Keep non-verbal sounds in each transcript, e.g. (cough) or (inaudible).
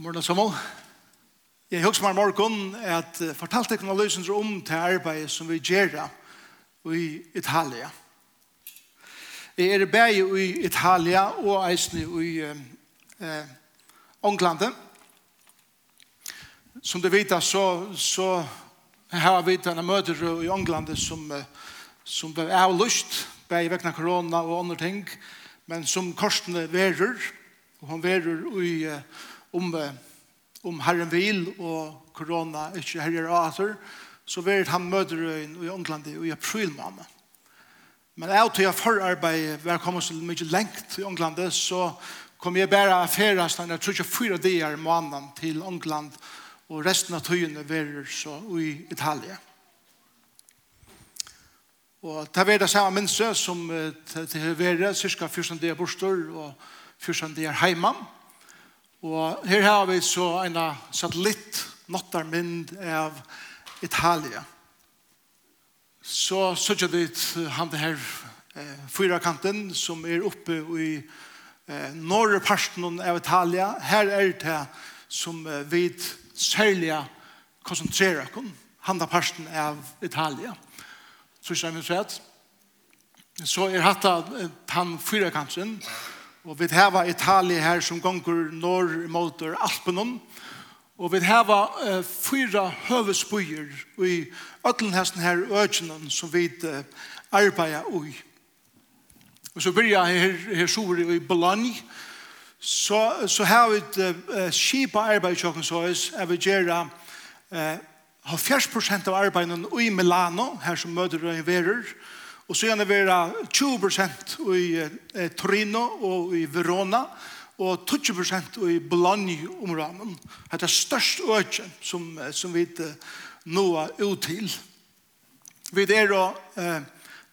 God morgen, Samuel. Jeg husker meg morgen at uh, fortalte ikke noen løsninger om til arbeidet som vi gjør i Italia. Jeg er bæg i Italia og eisne i eh, Ånglandet. Som du vet, så, så har vi denne møter i Ånglandet som, som er av lyst, bæg vekkene korona og andre ting, men som korsene verer, og han verer i uh, om, om Herren vil og korona ikke herjer av atter, så vil han møte røyen i England i april måned. Men jeg til jeg forarbeid var kommet så mye lengt i England, så kom jeg bare affæres når jeg tror ikke fyra dager måneden til England, og resten av tøyene var så i Italia. Og det var det samme minste som det var cirka 14 dager bostor og 14 dager heimann. Og her har vi så en satellitt nottarmynd av Italia. Så søtter vi han det her eh, fyrakanten som er oppe i eh, norre parten av Italia. Her er det som eh, vi særlig konsentrerer oss. Han parten av Italia. Så er det så er hatt av han fyrakanten som Og vi har Italia her som gonger norr mot Alpenon. Og vi har uh, fyra høvesbyer i Øtlenhesten her økjenen som vi uh, arbeider i. Og så byrja her, her sori i Bologna. Så, så har vi uh, skipa arbeid i kjøkken så er vi gjør uh, 40% av arbeidene i Milano, her som møter og verer. og Og så gjerne være 20% i eh, Torino og i Verona, og 20% i Bologna-områden. Det er størst økje som, som vi nå er ut til. Vi er da eh,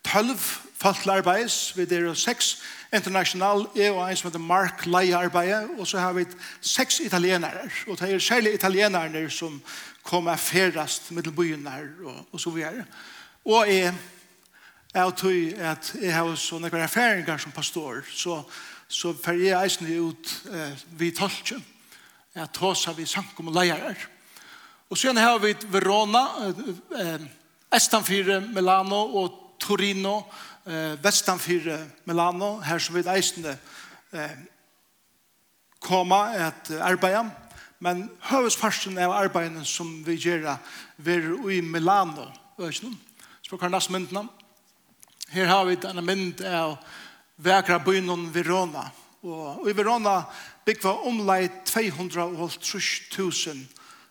12 fattlarbeis, vi er da 6 international, jeg og en som heter Mark Leie-arbeid, og så har vi 6 italienere, og det er særlig italienere som kommer færast med byen her, og, og så videre. Og jeg Jeg tror at jeg har så noen erfaringer som pastor, så, så fer jeg eisen ut eh, vid tolken. Jeg tåser vi sankum og leier. Og så har vi Verona, eh, Estanfire, Milano og Torino, eh, Vestanfire, Milano, her som vi eisen eh, koma et arbeid. Men høvesparten av arbeidene som vi gjør, er i Milano, økene. Så kan jeg nesten myndene Her har vi denne mynd av vekra byen Verona. Og i Verona bygg var omlai 250.000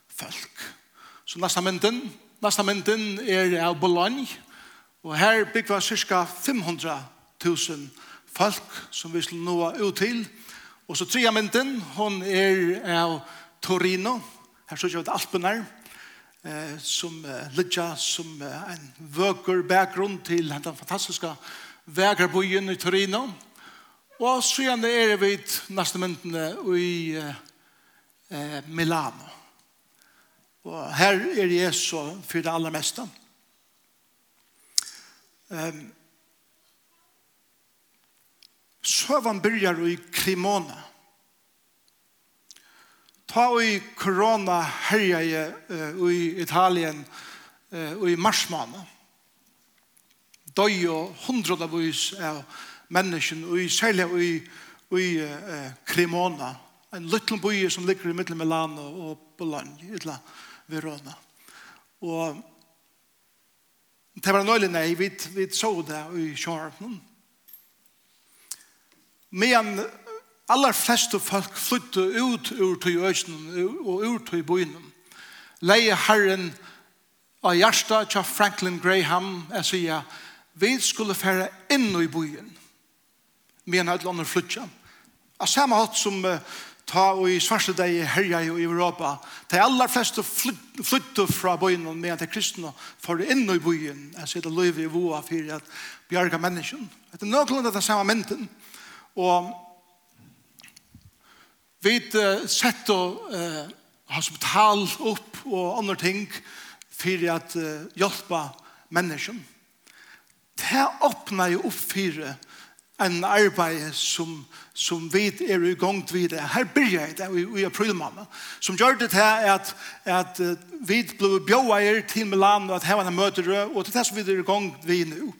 folk. Så nasta mynden, nasta mynden er av Bologna. Og her bygg var cirka 500.000 folk som vi skulle nå ut til. Og så tria mynden, hon er av Torino. Her så ikke vi alt på eh, som uh, Lidja, som uh, en vøker bakgrunn til den fantastiske vegerbyen i Torino. Og så igjen er vi neste myndene i uh, uh, Milano. Og her er jeg så for det aller meste. Um, Søvann byrjar i Krimona. Krimona ta i korona herja i Italien i marsmån døy og hundre av oss av mennesken og i særlig i, i uh, Cremona en liten by som ligger i middel Milano og Bologna i Verona. Og det var nøylig nei vi, vi så det i Sjørpen Men Allar flestu folk flyttu ut ur tøy øysen og ur tøy byen. Leie herren av hjärsta tja Franklin Graham er sier vi skulle fære inn i bøyen, men et land flytja. Av samme hatt som uh, ta og i svarste deg i herja i Europa de allar flestu flyttu fra byen men til kristne for inn i bøyen, er sier det løyve i voa fyrir at bjarga menneskjen. Det er nøklanda den samme mynden og Vi sett og uh, hospital opp og andre ting for at uh, hjelpe mennesken. Det åpner jo opp for en arbeid som, som vi er i gang til det. Her blir jeg det i, i april måned. Som gjør det til at, at vi ble bjøveier til Milan og at her var det møter og til det som vi er i gang til nå.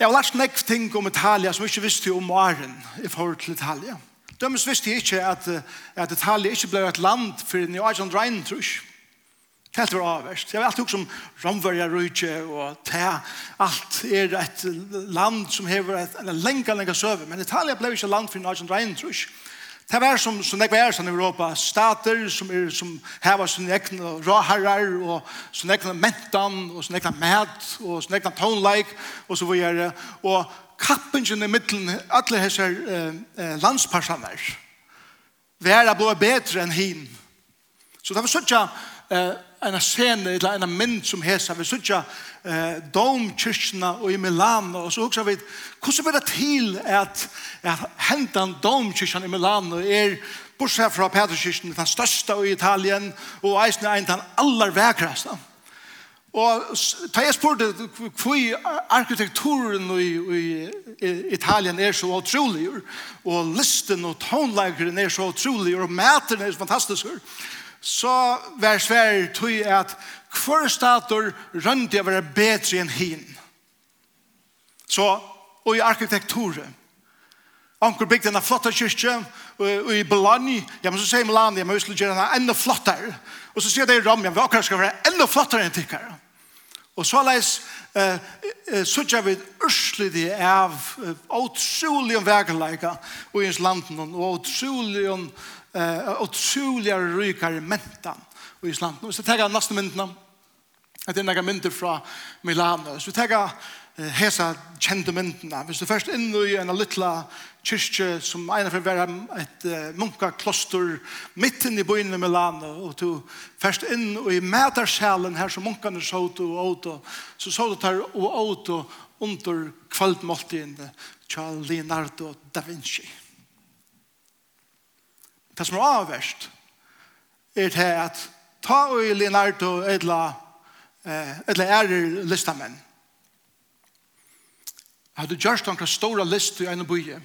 Jeg har lært nekk ting om Italia som jeg ikke visste om åren i forhold til Italia. Italia Dømmes visste jeg ikke at, at Italia ikke ble et land for en Ajan Rein, tror jeg. Helt var avverst. Jeg var alltid som Romverja Rujtje og Te. Alt er et land som hever et, en lenge, lenge søve. Men Italia ble ikke land for en Ajan Rein, tror jeg. Det var som, som det var sånn i Europa. Stater som, er, som hever sin egen råherrer og sin egen mentan og sin egen mat og sin egen tonelike og så videre. Og kappingen i middelen, alle hese eh, landsparsaner, være blå bedre enn hin. Så det var sånn eh, en scene, eller en mynd som hesa, vi sånn eh, domkyrkene og i Milano, og så også vi, hvordan blir det til at, at hentan domkyrkene i Milano er bortsett fra Peterkirken, den største i Italien, og eisen er en den aller vekraste. Ja Og da jeg spurte hvor arkitekturen i, Italien er så utrolig, og listen og tonelageren er så utrolig, og maten er fantastisk, så var svær tog at hver stater rønte jeg være bedre enn hin. Så, og i arkitekturen, Anker bygde en flotta kyrkje i Bologna. Ja, men så sier Melania, men vi skulle gjøre en enda flottere. Og så sier det i Rom, ja, vi akkurat skal være enda flottere enn tikkere. Og så leis eh, eh, sutja vi urslidi av åtsulig om vegerleika og i landen og åtsulig om åtsulig rykare mentan og i landen. Og så tega næste myndna at det er nægge mynder fra Milano. Så tega hesa kjente myndna. Hvis du først inn i en littla kyrkje som ene for å være et uh, munkakloster midten i byen i Milano og du først inn og i metersjælen her som munkene så ut og åt og så så du tar og åt og under kvaldmåltiden til Leonardo da Vinci Det som er avverst er det at ta og Leonardo edla eller er listamenn. Jeg hadde gjørst noen stora list i en bøye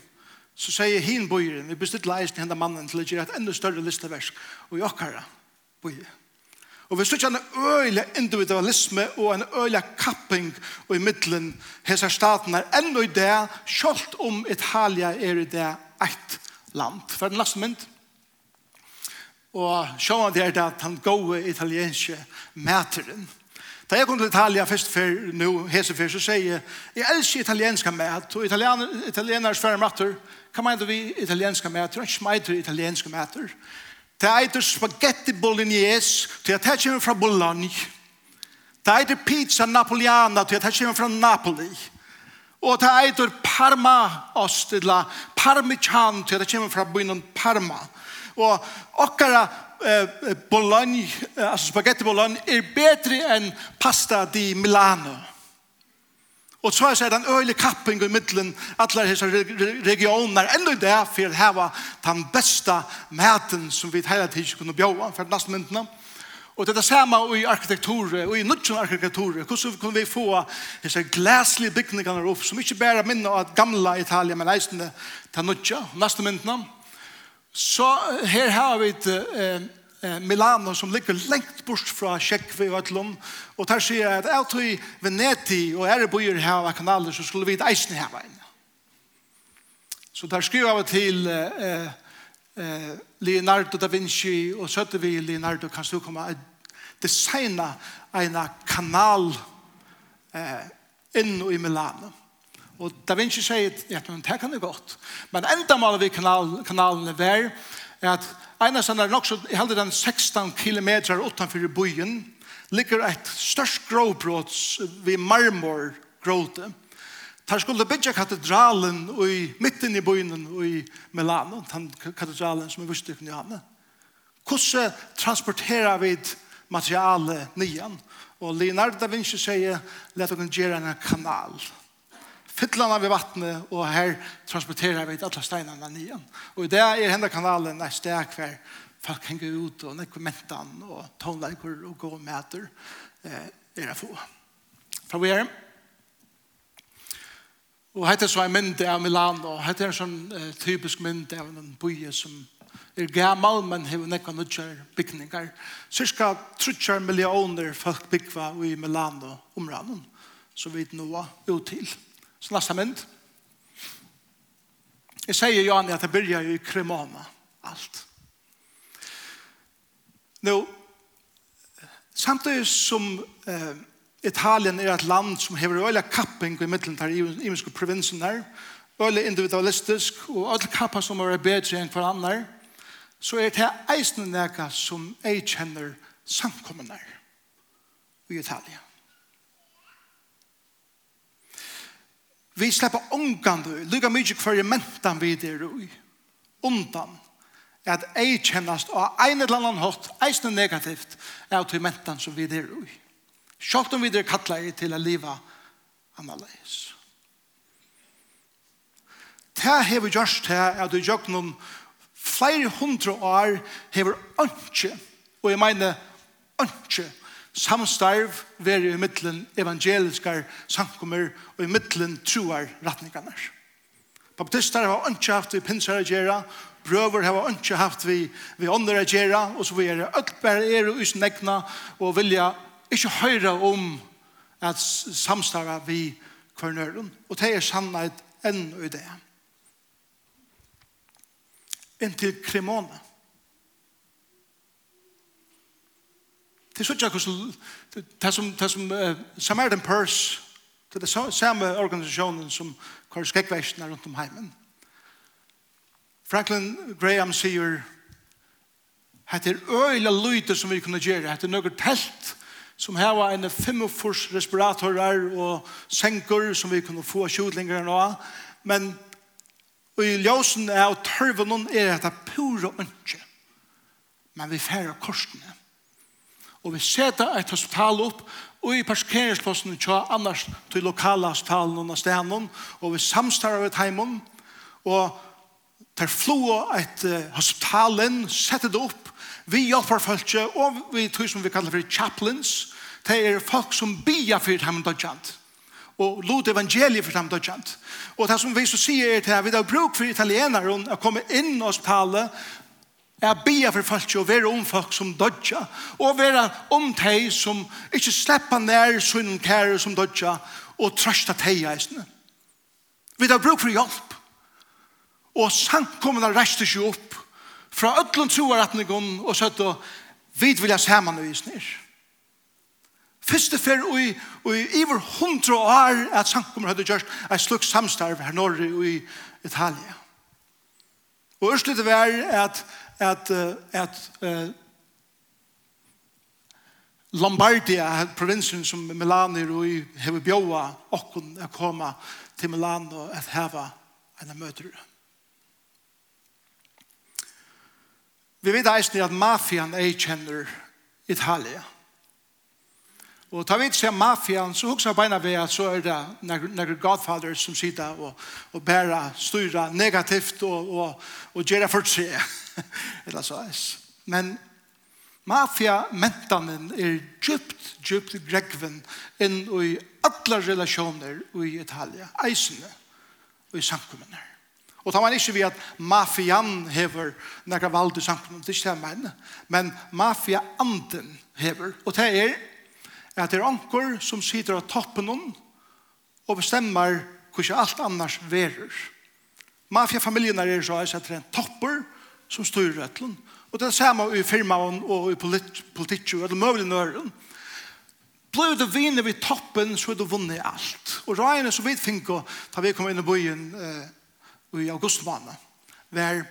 så sier hin bøyren, vi bestilte leisen henne mannen til å gjøre et enda større listeversk, og i okkara bøyre. Og vi sier en øyla individualisme og en øyla kapping og i middelen hese staten er enda i det, kjolt om Italia er i det eit land. For den laste mynd, og sjåan det er det at han gode italienske mæteren, Da jeg kom til Italia først for nå, hese for, så sier jeg, jeg elsker italienska mat, og italiener, italiener sverre matter, Hva mener vi italienska mæter? Ikke mæter italienska mæter. Det heter spaghetti bolognese, til at det kommer fra Bologna. Det heter pizza napoliana, til at det kommer fra Napoli. Og det heter parma-ost, eller parmigian, til at det kommer fra byen Parma. Og okkara eh, bologna, altså spaghetti bologna, er bedre enn pasta di Milano. Og så er det en øylig kapping i middelen alle disse regioner enda i det for å heve den beste maten som vi hele tiden kunne bjøre for nastmyndene. Og det er det samme i arkitektur og i nødvendig arkitektur Hvordan kunne vi få disse glæslige bygningene opp, som ikke bare minner av gamle Italia, men reisende til nødvendig, nastmyndene. Så her har vi et eh, Milano som ligger lengt bort fra Tjekkvi og Øtlund, og der sier at jeg tog Veneti og ære byer her av kanaler, så skulle vi et eisen her veien. Så der skriver jeg til eh, eh, Leonardo da Vinci, og så vi Leonardo, kan du komme og designe en kanal eh, inn i Milano. Og Da Vinci sier, ja, det kan det godt. Men enda målet vi kanal, kanalen er at Einar sann er nok så heldig den 16 kilometer utenfor byen, ligger et størst gråbrot ved marmorgråte. Der skulle bygge katedralen i midten i byen i Milano, den katedralen som er vist i Knjane. Hvordan transporterer vi materialet nyan? Og Leonardo da Vinci sier, let oss gjøre en kanal. Kanal fytlan av vattnet, og her transporterer vi alle steinene nyan. Og i det er henne kanalen er sted hver folk henger ut, og nekker mentan, og tonelager, og gå og mæter, eh, er få. Fra vi er Og hette så en mynd av Milano, hette er en sånn eh, typisk mynd av en bøye som er gammal, men hever nekka nudjar bygningar. Cirka 30 millioner folk byggva i Milano områden, som vi nå er ut til. Så nästa mynd. Jag säger Johanne att det börjar ju i kremana. Allt. Nu, samtidigt som eh, Italien är ett land som har öliga kapping i mitten där i imenska provinsen där. Öliga individualistisk och öliga kappar som är bättre än för annan. Så är det eisen näka som jag känner samkommande i Italien. Vi slipper ångan, lykka mykje kvar i mentan vi der ui. Undan. At ei kjennast av ein eller annan hatt, eisne negativt, er til mentan som vi der ui. Sjalt om vi der kattla i til a liva annerledes. Det har vi gjørst her, at vi gjør noen flere hundre år, har ønske, og jeg mener ønske, samstarv veri i middelen evangeliskar samkommer og i middelen truar ratningarnar. Baptister har ikke haft vi pinsar å gjøre, brøver har ikke haft vi, vi ånder å gjøre, og så videre. Alt bare er og usnegna og vilja ikke høre om at samstarve vi kvarnøren. Og det er sannhet enn i det. Inntil krimone. Det er ikke hvordan det som, det som uh, Samaritan Purse, det er det samme organisasjonen som kvar skrekkversene rundt om heimen. Franklin Graham sier det er øyla lyte som vi kunne gjøre. det er nøkker telt som heva en 45 respiratorer og senker som vi kunne få kjodlinger nå. Men i ljøsen er og tørven er at det pura ønske. Men vi færre korsene. Og vi setter et hospital opp, og i parkeringsplassen tja annars til lokala hospitalen og stenen, og vi samstarver ved heimen, og tar flo et hospitalen, setter det opp, vi hjelper folk, og vi tror som vi kallar for chaplains, det er folk som bia for heimen dødjant, og lot evangeliet for heimen dødjant. Og det som vi så sier er til at vi har bruk for italienere å komme inn i hospitalet, er bia for folk og være om folk som dødja, og være om teg som ikke slipper nær sunnen kære som dødja, og trøsta teg eisne Vi har bruk for hjelp. Og samkommende reiste seg opp fra ødlund troaretningen og søtt og vid vilja saman og isner. Fyrste fer og i, og i iver hundra år at samkommende hadde gjørst et slukk samstarv her norr i Italia. Og ørslutet var at at, at uh, Lombardia, provinsen som Milano er i har bjóa okkun å koma til Milano at heva en møter. Vi vet eisen at mafian er kjenner Italia. Italia Og ta vidt seg mafian, så hukser beina vi at så er det nekker godfather som sitter og, og bærer styrer negativt og, og, og gjera for seg. Eller så er Men mafia-mentanen er djupt, djupt gregven inn i alle relasjoner i Italia, eisene og i samkommene. Og tar man ikke ved at mafian hever nekra vald i samkommene, det er ikke det jeg mener. Men mafia-anden hever, og det er at det er anker som sitter av toppen og bestemmer hvordan alt annars verer. Mafiafamiljen er så at det er en topper som styrer rettelen. Og det er samme i firmaen og i polit politikk og alle mulige nøren. Blir du vinner ved toppen, så er du vunnet alt. Og regnet som vi finner, da vi kom inn i byen eh, i augustmåned, var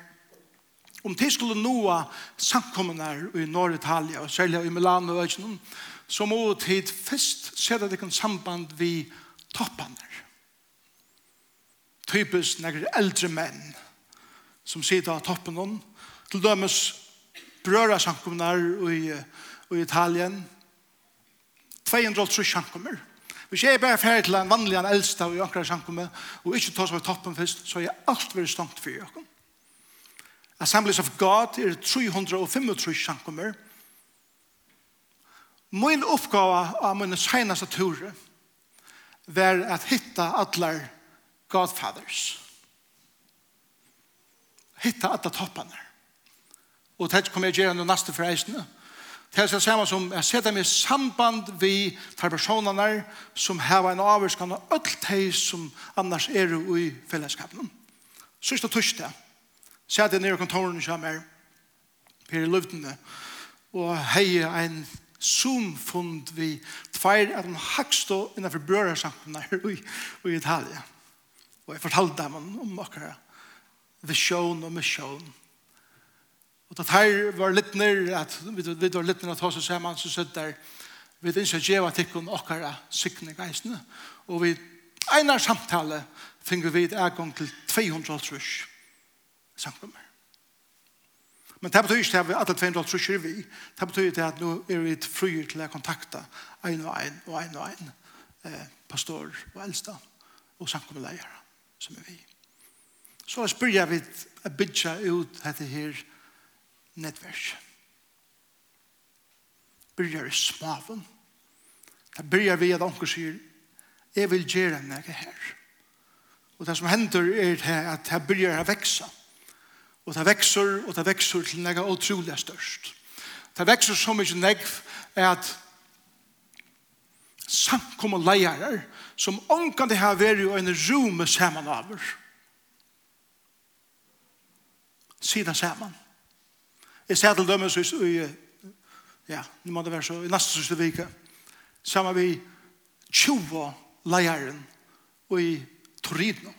om de skulle noa samkommende i Nord-Italia, og særlig i Milano og Øyden, så må de først se at det kan samband vi toppene. Typisk når eldre menn som sitter av toppen til dømes brøra samkommende i, i Italien, 200 samkommer. Hvis jeg er bare ferdig til en vanlig en eldste og i akkurat samkommer, og ikke tar seg av toppen først, så er alt veldig stankt for dere. Assemblies of God er 335 sjankummer. Min oppgave av min seneste tur var at hitta allar Godfathers. Hitta alla topparna. Og det kommer jeg gjøre noe neste for eisene. Det er det samme som jeg setter meg samband vi tar personene som har en avvarskan av alt det som annars er i fellesskapen. Sørste tørste Sæt jeg ned i kontoren kommer per i luftene og hei en Zoom-fund vi tveir av den hakstå innenfor brødresamtene her i, i Italia. Og jeg fortalte dem om akkurat visjon og misjon. Og da her var litt nær at vi, vi var litt nær at hos oss hjemme så sitter der vi ikke gjeva tikkun okkara sikne geisne og vi einar samtale finner vi et egang til 200 trus samkommer. Men det betyr ikke at vi alle tvein dollar trusjer vi. Det betyr at nå er vi fryr til å kontakta ein og ein og ein og ein eh, pastor og eldsta og samkommerleier som er vi. Så jeg spyrir jeg vi å bygge ut dette her nettverk. Byrjar i smaven. Det byrjar vi at onker sier jeg vil gjøre noe her. Og det som hender er at det byrjar å vekse. Og det vekser, og det vekser til nega utrolig størst. Det vekser så mye negv er at samkomne leier som omkant det her veri og en rume saman over. Sida saman. Jeg ser til dømes i, ja, nu må det være så, i neste siste vike, saman vi 20 leieren og i Torino.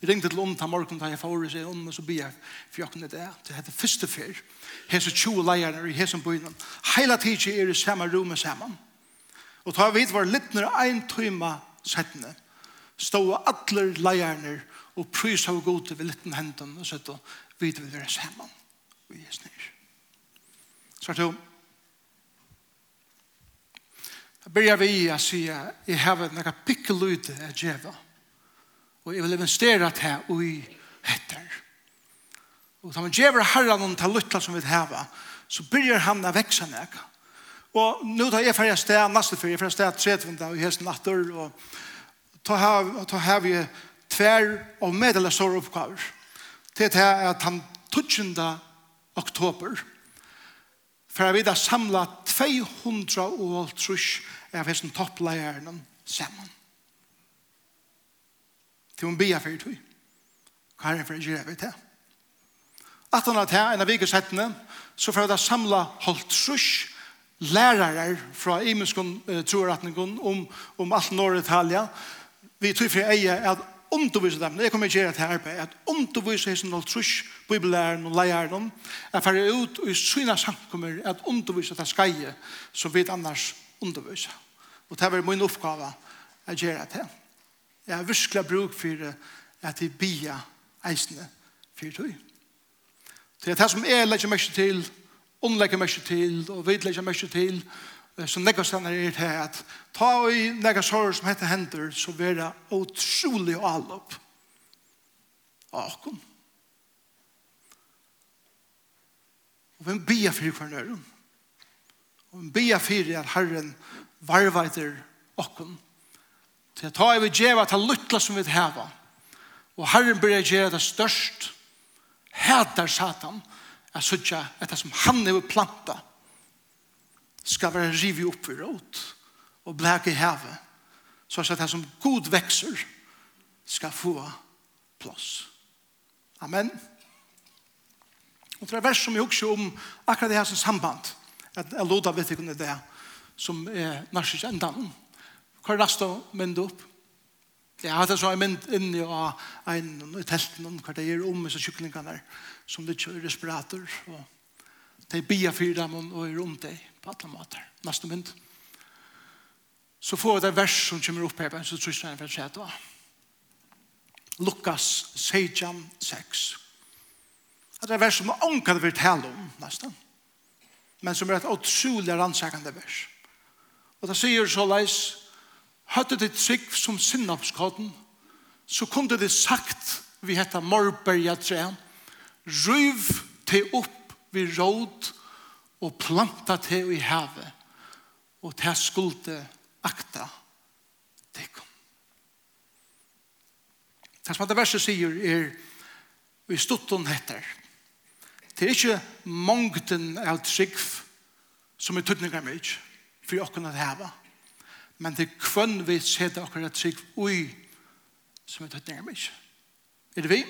Jeg ringte til Lund den morgen, da jeg får seg om, og så blir jeg fjokken det. Det heter første fyr. Hese 20 leierne i hese byen. Hele tiden er i samme rommet sammen. Og da vi var litt når en tøyma settene, stod alle leierne og prys av god til liten hendene, og sett og vidt vi være sammen. Og jeg snir. Så er det jo. Da begynner vi å si at jeg har noen pikkeløyde av djevet. Og jeg vil investere til å i etter. Og da man gjever herren om til lytta som vi har, så begynner han å vekse nek. Og nå tar jeg ferdig sted, neste fyrir, jeg fyrir sted 30 og hesten natter, og da har vi tver og medelig store oppgaver. Det er at han 12. oktober, for jeg vil da samle 200 og trus av hessen toppleierne sammen til hun bia fyrir tui. Hva er det for å gjøre vi til? At han har til en av vikesettene, så får jeg samla holdt trusk, lærere fra imenskon uh, troratningen om, om alt Norr-Italia. Vi tog for eie at undervise dem, det kommer ikke gjøre til arbeid, at undervise hessen holdt trusk, bibelæren og leieren, er ferdig ut og i syna samkommer at undervise det skeie som vi annars undervise. Og det er min oppgave å gjøre til. Jeg har virkelig bruk for at jeg bia eisene for tog. Det er det som jeg legger mest til, hun legger mest til, og vi legger mest til, som nekka stannar er til at ta i nekka sorg som heter hender, så vil det utrolig og allop av okkom. Og vi bia fyrir hver nøyren. Og vi bia fyrir at Herren varveider okkom til ta i vi djeva til luttla som vi heva. Og Herren blir djeva det størst, hætar Satan, at sutja etter som han er planta, skal være rivi opp i råd, og blæk i heve, så at det som god vekser, skal få plass. Amen. Og det er vers som jeg husker om akkurat det her som samband, at jeg loda vet ikke om det som er nærmest endan Hva er næste mynd opp? Jeg hadde så en mynd inni av en i telten hva det gjør om disse kyklingene som det kjører respirator og de bier for dem og er om det på alle måter. Neste mynd. Så får vi det vers som kommer opp her, så tror jeg for å si det var. Lukas 16, 6. Det er vers som ånker det vil tale om, nesten. Men som er et utrolig rannsakende vers. Og det sier så leis, hadde det trygg som sinnapskodden, så kunne det sagt vi hetta morberga træn, røyv til opp vi råd og planta til i havet, og til skulde akta til. Det som det verset sier er, vi stutton heter, det er ikke mongten av trygg som er tøtningar mye, for jeg kunne hava men det er kvann vi seta akkurat trygg ui som er tøtt nærmest. Er det vi?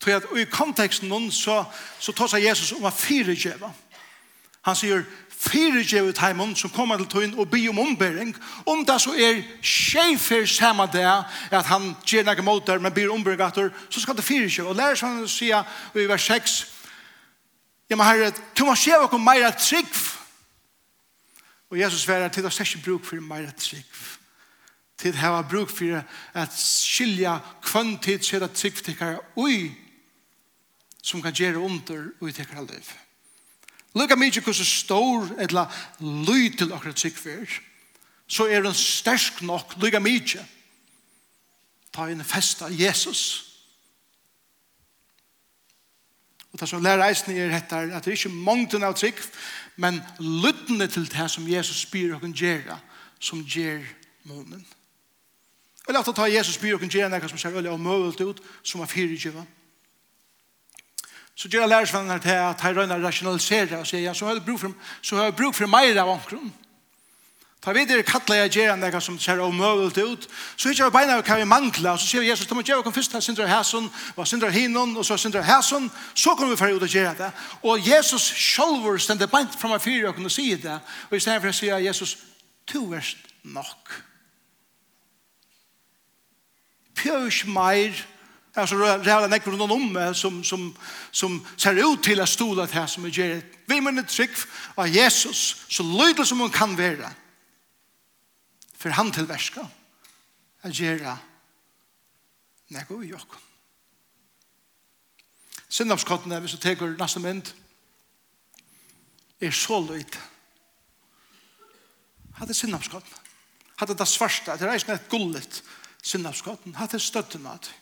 Tror jeg at i konteksten noen så, så tar seg Jesus om å fyregjeva. Han sier fyregjeva til som kommer til tøyen og blir om ombering. Om det så er skjefer samme det at han gjør noen måter men blir ombering så skal det fyregjeva. Og lærer seg han å si i vers 6 Ja, men herre, du må se hva meira trygg Og Jesus sverar til oss ikke bruk for meira trygg. Til hava bruk for at skilja kvann tid sida trygg tikkara ui som kan gjere under ui tikkara liv. Lukka mykje hos stor etla lui til okra trygg så er den stersk nok lukka mykje ta inn festa Jesus Og det som lærer eisen er dette, at det er ikke mongten av trygg, men lyttende til det som Jesus spyr og gjøre, som gjør månen. Og lagt å ta Jesus spyr og gjøre noe som ser øye og møvelt ut, som er fyrirgjøve. Så gjør lærersvennen her til at jeg røyner rasjonalisere og sier, ja, så har jeg brug for, så har jeg brug for meira av omkron. Ta vi der kallar jeg gjerne nekka som ser omøvult ut, så ikke jeg beina hva vi mangla, så sier Jesus, ta må gjerne først her sindra hæsson, og sindra hinon, og så sindra hæsson, så kommer vi fyrir ut og gjerne det. Og Jesus sjolver stendte beint fram av fyrir og kunne si det, og i stedet for å si Jesus, to erst nok. Pjøs meir, alltså reala neck runt om som som som ser ut till att stola det här som är gjort. Vi ett trygg av Jesus så lyder som hon kan vara for han til verska at gjøre nego i jokken. Sinnapskottene, hvis du teker neste mynd, er så løyt. Hatt er sinnapskottene. Hatt det svarsta, det er eisen et gullet sinnapskottene. Hatt er støttene hei det.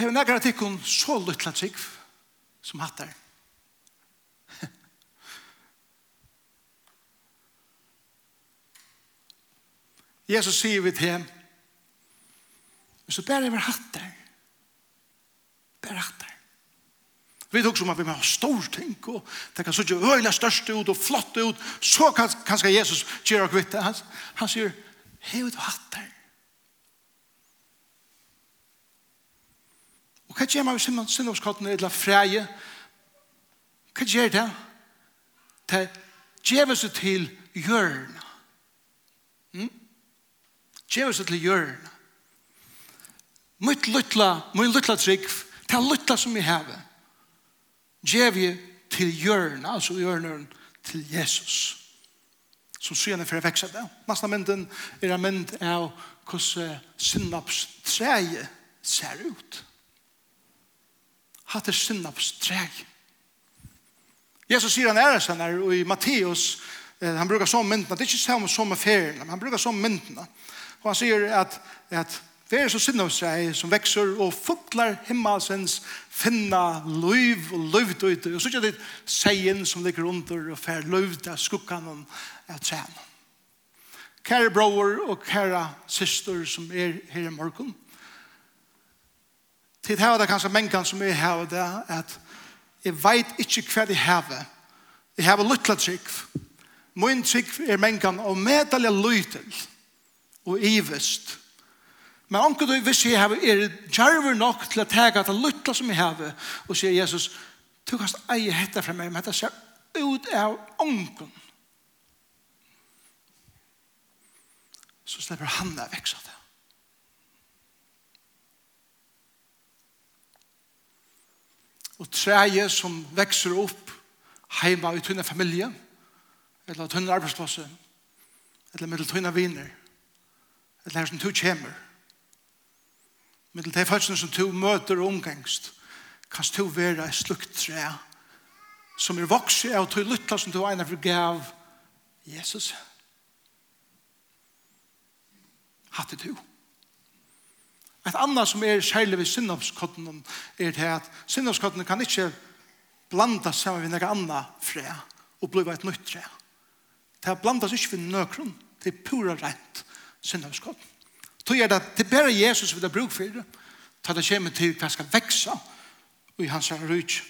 Hever nekra tikkun så lytla trygg som hattar. Jesus sier vi til ham, så bare vi hatt der. Bare hatt der. Vi tok som at vi må ha stor ting, og det kan sånn øyla største ut og flott ut, så kan, kan skal Jesus gjøre kvitt. Han, han sier, hei, du hatt der. Og hva gjør man med sinnovskottene eller freie? Hva gjør det? Det gjør seg til hjørnet. Mm? Gjør seg til hjørne. Mitt luttla, min luttla trygg, det er luttla som jeg har. Gjør vi til hjørne, altså hjørne til Jesus. Som syne for å vekse det. Nasta mynden er en mynd av hvordan synnapstreget ser ut. Hatt er synnapstreget. Jesus sier han er sånn her, og i Matteus, han brukar sånn myndene, det er ikke samme som med ferien, men han brukar sånn myndene. Og han sier at, at det er så synd av seg som vekser og fuklar himmelsens finna løyv og løyvd ut. Og så er det seien som ligger under og fer løyvd av skukkan og av træn. Kære bror og kære syster som er her i morgen. Tid her er det kanskje mengan som er her og det at jeg vet ikke hva de har. Jeg har luttla trygg. Min trygg er mengan og medelig lytel. Lytel og ivest. Men anker du hvis jeg har er djerver nok til å tega det lytta som jeg har og sier Jesus, du kan eie hette fra meg, men dette ser ut av anken. Så slipper han å vekse det. Og treet som vekser opp heima i tunne familie, eller tunne arbeidsplasser, eller med tunne viner, eller her som du kommer. Men til de følelsene som du møter og omgangst, kan du være et slukt tre som er vokset av to lytta som du egnar for gav Jesus. Hatt du. Et annet som er særlig ved synnopskottene er det at synnopskottene kan ikke blanda sammen med noe annet fred og bli et nytt fred. Det blandas ikke ved nøkron, det er pura rett syndavskott. Tog er det, det bare Jesus vil ha bruk for det, ta det kommer til hva skal veksa i hans rujt.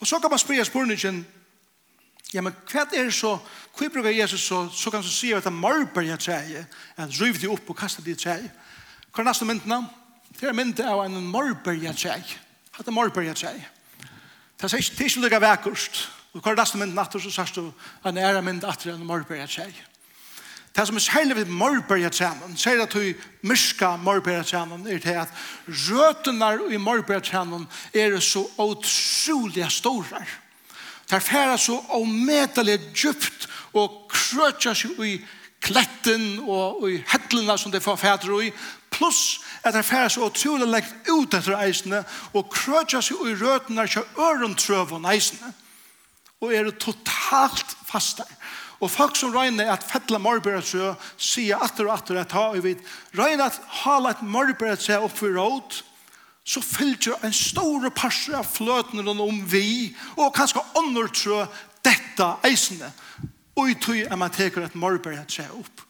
Og så kan man spørre spørningen ja, men hva er det så, hva bruker Jesus så, så kan man si at han marber jeg treie, at ryv det opp og kaster det treie. Hva er nesten myndene? Det er myndene av en marber jeg treie. Hva er marber jeg treie. Det er ikke tilslukka vekkurst. Og hva er nesten myndene atter, så sier du, han er myndene atter en marber jeg treie. Det som er særlig ved morbergetrænen, særlig at du myrska morbergetrænen, er til at røtene i morbergetrænen er så utrolig store. Det er færre så omedelig djupt og krøtja seg i kletten og i hettlene som det får fædre i, pluss at det er færre så utrolig lengt ut etter eisene og krøtja seg i røtene til ørentrøven eisene og er totalt fastere. Og folk som regner at fettla morbæretsø sier atter og atter at ha og vidt. Regner at hala et morbæretsø opp for råd, så fylgjer en stor parser av fløtene om vi, og kanskje åndertrø detta eisene. Og i tøy er man teker et morbæretsø opp.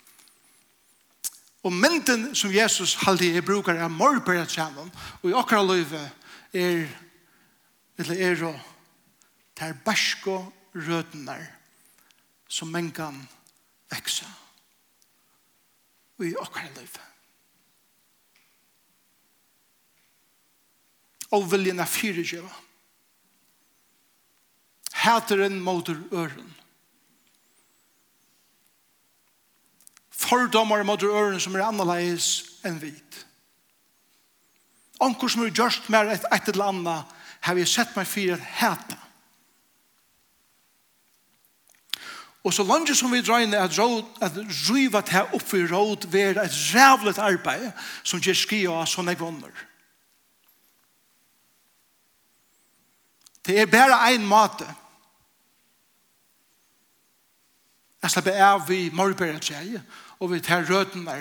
Og mynden som Jesus halde i brukar er morbæretsøen, og i akkurat løyve er, eller er, er, er, er, er, er, som man kan vekse i okkar liv. Og viljen er fire fyrirgjeva. Hæteren motor øren. Fordommer motor øren som er annerledes enn vit. Onkur som er gjørst mer et, et eller annet har vi sett meg fire at hæta. Og så langt som vi drar inn at, råd, at riva til opp i råd ved et rævlet arbeid som gjør skri av sånne grunner. Det er bare en måte. Jeg slipper av vi morgberet seg og vi tar rødene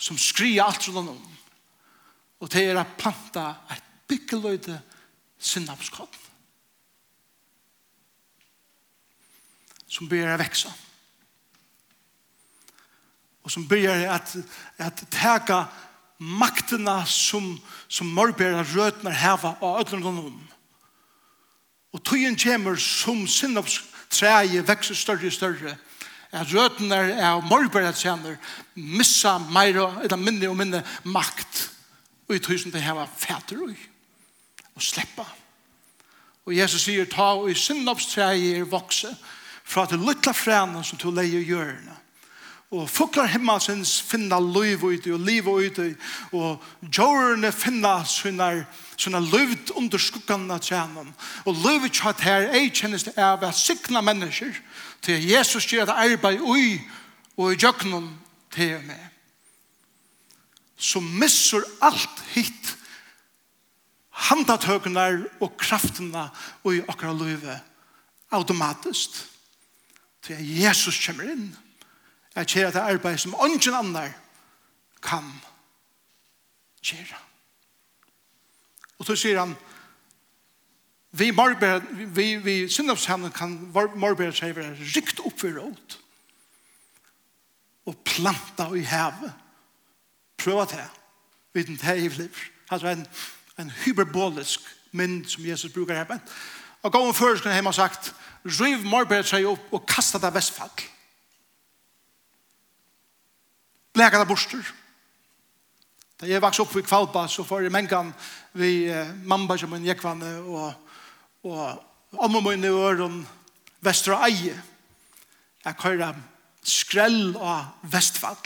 som skri alt sånn om. Og det er å planta et byggeløyde sinnapskott som börjar växa. Och som börjar att, att täga makterna som, som mörbära rötnar häva av ödlen honom. Och tøyen kommer som sinnopstræje växer större och större. Att røtene av morgbæra tjänar missa meira, eller minne och minne makt. Och i tøyen det häva fäter och, och släppa. Och Jesus säger ta och i sinnopstræje er vokse, fra til lytla fræna som til leier hjørne. Og fuklar himmelsens finna liv ute og liv ute og djørene finna sånne sånne livt under skuggan av tjenen. Og livet kjatt her ei kjennes det av at sikna mennesker til Jesus gjør det arbeid ui og i djøknen til meg. Så missur alt hitt handatøkene og kraftene og i akkurat livet automatiskt til at Jesus kommer inn. Jeg kjer at det arbeid som ungen andre kan kjera. Og så sier han, vi, marber, vi, vi syndavshavnen kan marbera seg være rikt opp ved råd og planta i havet. Prøva det. Viten det i liv. Altså en, en hyperbolisk mynd som Jesus brukar her, Og gå om før skulle han ha sagt, riv morberet seg opp og kasta det vestfall. Blæka det borster. Da jeg vaks opp i Kvalpa, så får jeg mengan vi mamma som en jekvanne og, og omma min i øren vestra eie. Jeg køyra skrell og vestfall.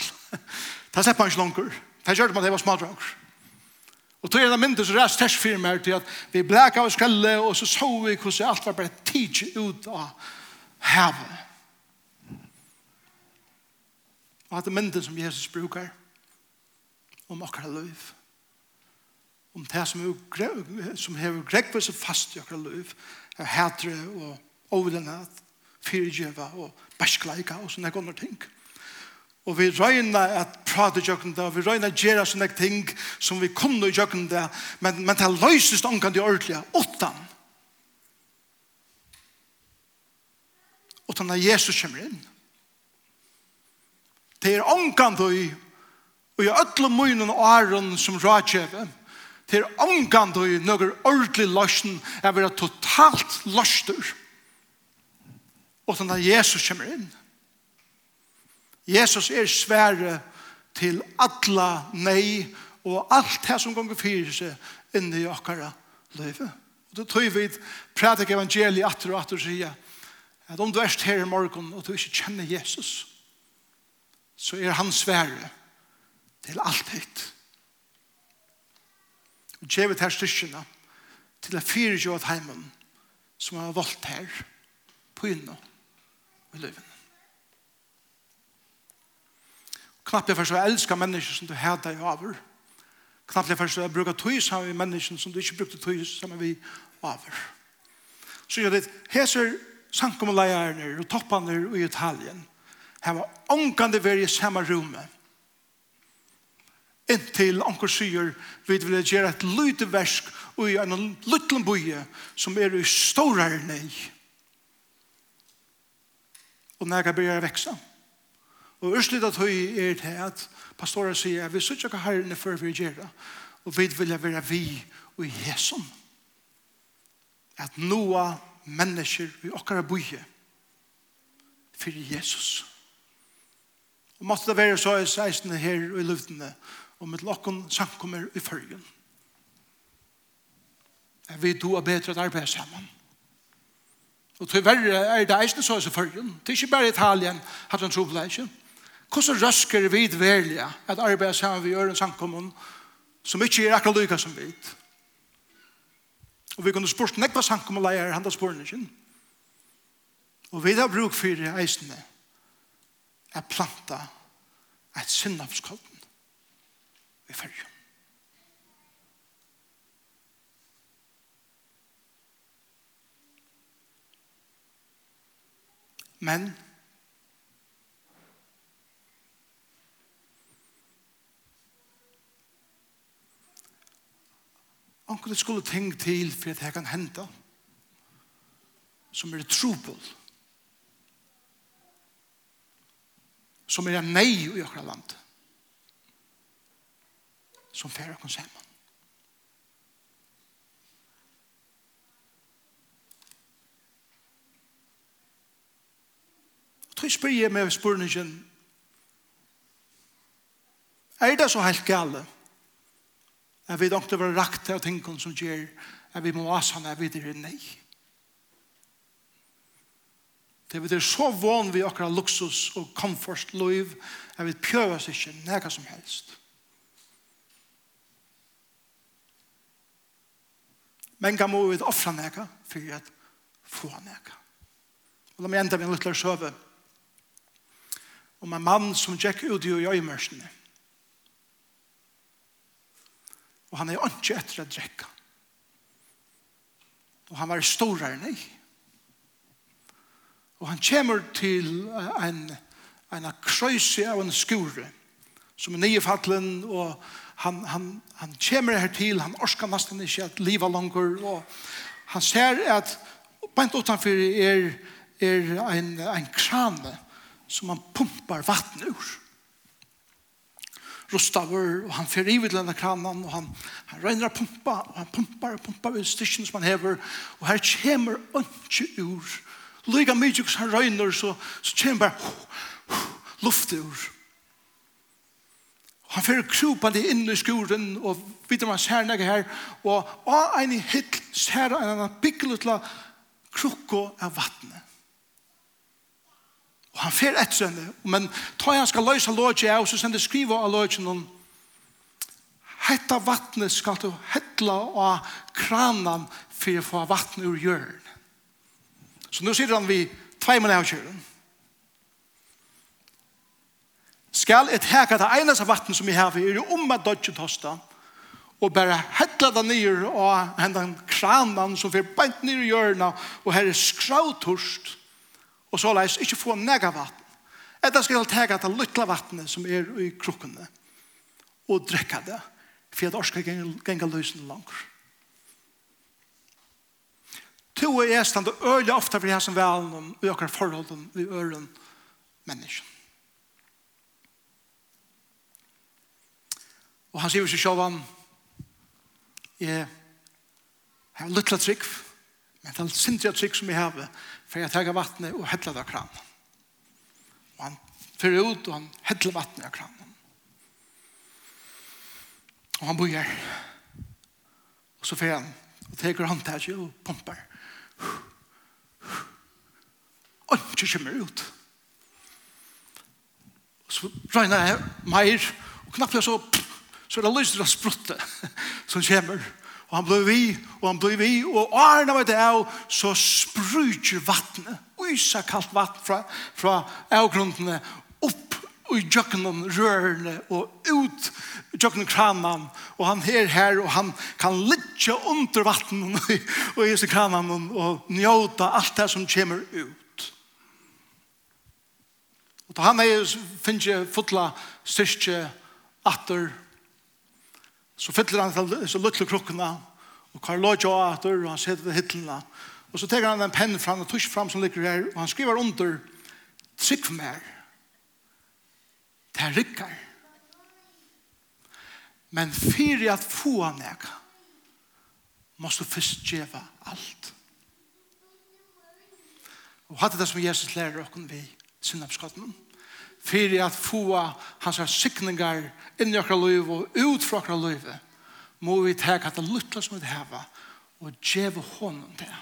Det slipper man ikke langer. Det gjør det med at var smadranker. Og tog en av mynder som rast ters fyrir meg til at vi blek av skrelle og så så vi hvordan alt var bare tidsi ut av havet. Og at det mynden som Jesus brukar om akkurat liv. om det som, er, som hever grekvis seg fast i akkurat liv er hætre og overlenhet, fyrirgjeva og bæskleika og sånne gode ting. Og Og vi røyna at prate jøkken det, og vi røyna at gjøre sånne ting som vi kunne jøkken det, men, men det løses omkant det ordentlige, åttan. Åttan at Jesus kommer inn. Det er omkant det, og i ødle munnen og æren som rådgjøver, det er omkant det, noen ordentlig løsning, er vi totalt løster. Åttan at Jesus kommer inn. Åttan Jesus er svære til alla nei og alt det som gonger fyrir seg inni i okkara løyve. Og det tøy vi prædik evangeliet atter og atter sier at om du erst her i morgen og du ikke kjenner Jesus så er han svære til alt hitt. Og djevet her styrkjene til å fyre jo at heimen som har valgt her på inno i løyven. Knapplig for å elske mennesker som du heter i over. Knapplig for å bruke tøy sammen med mennesker som du ikke brukte tøy sammen med over. Så gjør det, heser sankomleierne og toppene i Italien her var ångkande veri i samme rommet. Inntil anker sier vi vil gjøre et lite versk og i en liten boje som er i storere nei. Og når jeg begynner å vekse. Og ørslitt at høy er til at pastorer sier at vi sier ikke herrene før vi gjør det. Og vi vil være vi og i hesen. At noe mennesker i okkara bøye for Jesus. Og måtte det være så i seisene her og i luftene og med lokken samkommer i følgen. Er vi to er bedre at arbeide sammen. Og til verre er det eisen så i følgen. Det er ikke bare Italien, hatt en ikke. Hvordan røsker vi velja at arbeid sammen vi gjør en samkommun som ikke er akkurat lykka som vi Og vi kunne spørst nekva samkommun leier handa spørningen. Og vi har bruk for eisene at planta et synnavskolden i fyrjum. Men onkel det skulle ting til for at det kan hente som er trobel som er en nei i okra land. Som fer okra saman. Tøy spyr jeg med spurningen Er det så helt gale? at vi ikke var rakt til av tingene som gjør at vi må asane at vi er nei. Det er så vann vi akkurat luksus og komfort liv at vi prøver oss ikke nega som helst. Men kan må vi offra nega for at få nega. Og la meg enda med en liten søve om en mann som gikk ut i øyemørsene. Og han er ikke etter å drekke. Og han var storere enn jeg. Og han kommer til en, en krøyse av en skure som er nye fattelen, og han, han, han kommer her til, han orsker nesten ikke at livet langer, og han ser at bænt utenfor er, er en, en krane som han pumpar vatten ur rustaver og han fer ivet denne kranen, og han, han regner pumpa, og han pumpar og pumpar ut stikken som han hever, og her kommer ønske ur. Lika mye som han røyner så, så kommer bare luft ur. Han fer krupa det inn i skuren, og videre man ser nægge her, og av en hitt ser han en byggelutla krukko av vattnet. Og han fer etter henne. Men ta han skal løse lodje av, så sender skriva av lodje noen. Hetta vattnet skal du hettla av kranen for å få vattnet ur hjørn. Så nå sitter han vi tveimen av kjøren. Skal et heka det eneste vattnet som vi har, er om at dodje tosta, og bare hetla det nyer av hendan kranen som fer beint nyer i hjørna, og her er skrauttorst, og så leis ikke få nega vatten. Etter skal jeg tega det lytla vattnet som er i krukkene og drekka det, for jeg orsker genga løsene langer. To er jeg stand og øyla ofta for jeg som velen om øker forholden vi øren mennesken. Og han sier seg selv han, jeg har lytla trygg, men det er sindra trygg som jeg har, for jeg tar vattnet og hettler det av kranen. Og han fyrer ut og han hettler vattnet av kranen. Og han bor her. Og så fyrer han og teker håndtaget og pumper. Og han kommer ut. Og så regner jeg mer og knappt så så er det lyst til å sprutte (laughs) som kommer. Og han ble vi, og han ble vi, og årene var det av, så sprutjer vattnet, uysa kalt vatten fra, fra avgrundene, opp i jøkkenen rørene, og ut i jøkkenen kranen, og han her her, og han kan litja under vattnet, (laughs) og i disse kranen, og njóta alt det som kommer ut. Og da han er, finnes jeg fotla styrke, atter, Så fyller han til så luttelig krukkene, og Karl Lloyd jo atter, og han setter til hittlene. Og så teker han en penn fram, og tusj fram som ligger her, og han skriver under, trykk mer. Det er rikker. Men fyrir at få han eka, måst du fyrst djeva alt. Og hatt det som Jesus lærer okken vi, synnapskottene for at få hans sikninger inn i okra liv og ut fra okra liv må vi ta at det lytter som vi har og gjøre hånden til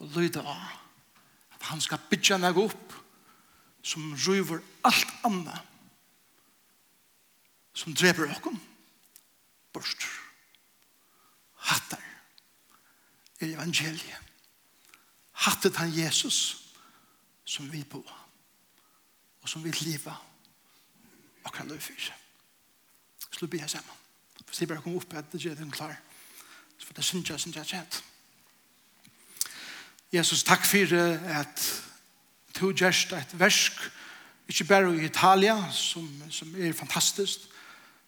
og lyde av at han skal bygge meg opp som ryver alt anna som dreper okkom bort hattar evangeliet. Hattet han Jesus som vi på og som vil leva og kan løy fyr. Slå be her sammen. Hvis jeg bare kommer opp at det, gjør den klar. Så får det synes jeg, synes jeg kjent. Jesus, takk for at du gjørst et versk, ikke bare i Italia, som, som er fantastisk,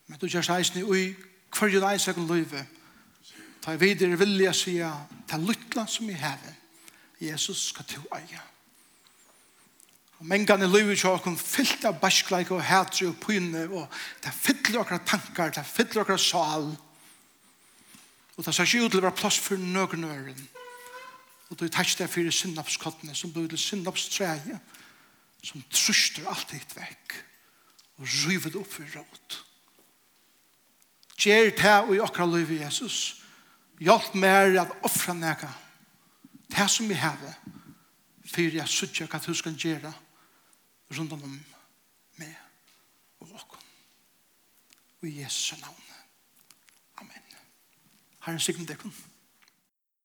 men du gjørst eisen i hver jo deg søkken løyve. Ta videre vilja sier, ta lytla som i heven. Jesus skal du eie. Og mengene lever ikke åkken fyllt av bæskleik og hætre og pyne, og det fyller åkra tankar, det fyller åkra sal. Og det ser ikke ut til å være plass for nøkken øren. Og du tar det for syndapskottene som blir til syndapstreie, som truster alt ditt vekk, og ryver det opp for råd. Gjer det og i åkra liv i Jesus. Hjelp meg at offra nega. Det som vi hever, for jeg sutja hva du skal gjøre, rundt om meg og dere. Og i Jesu navn. Amen. Herren sikker dere. deg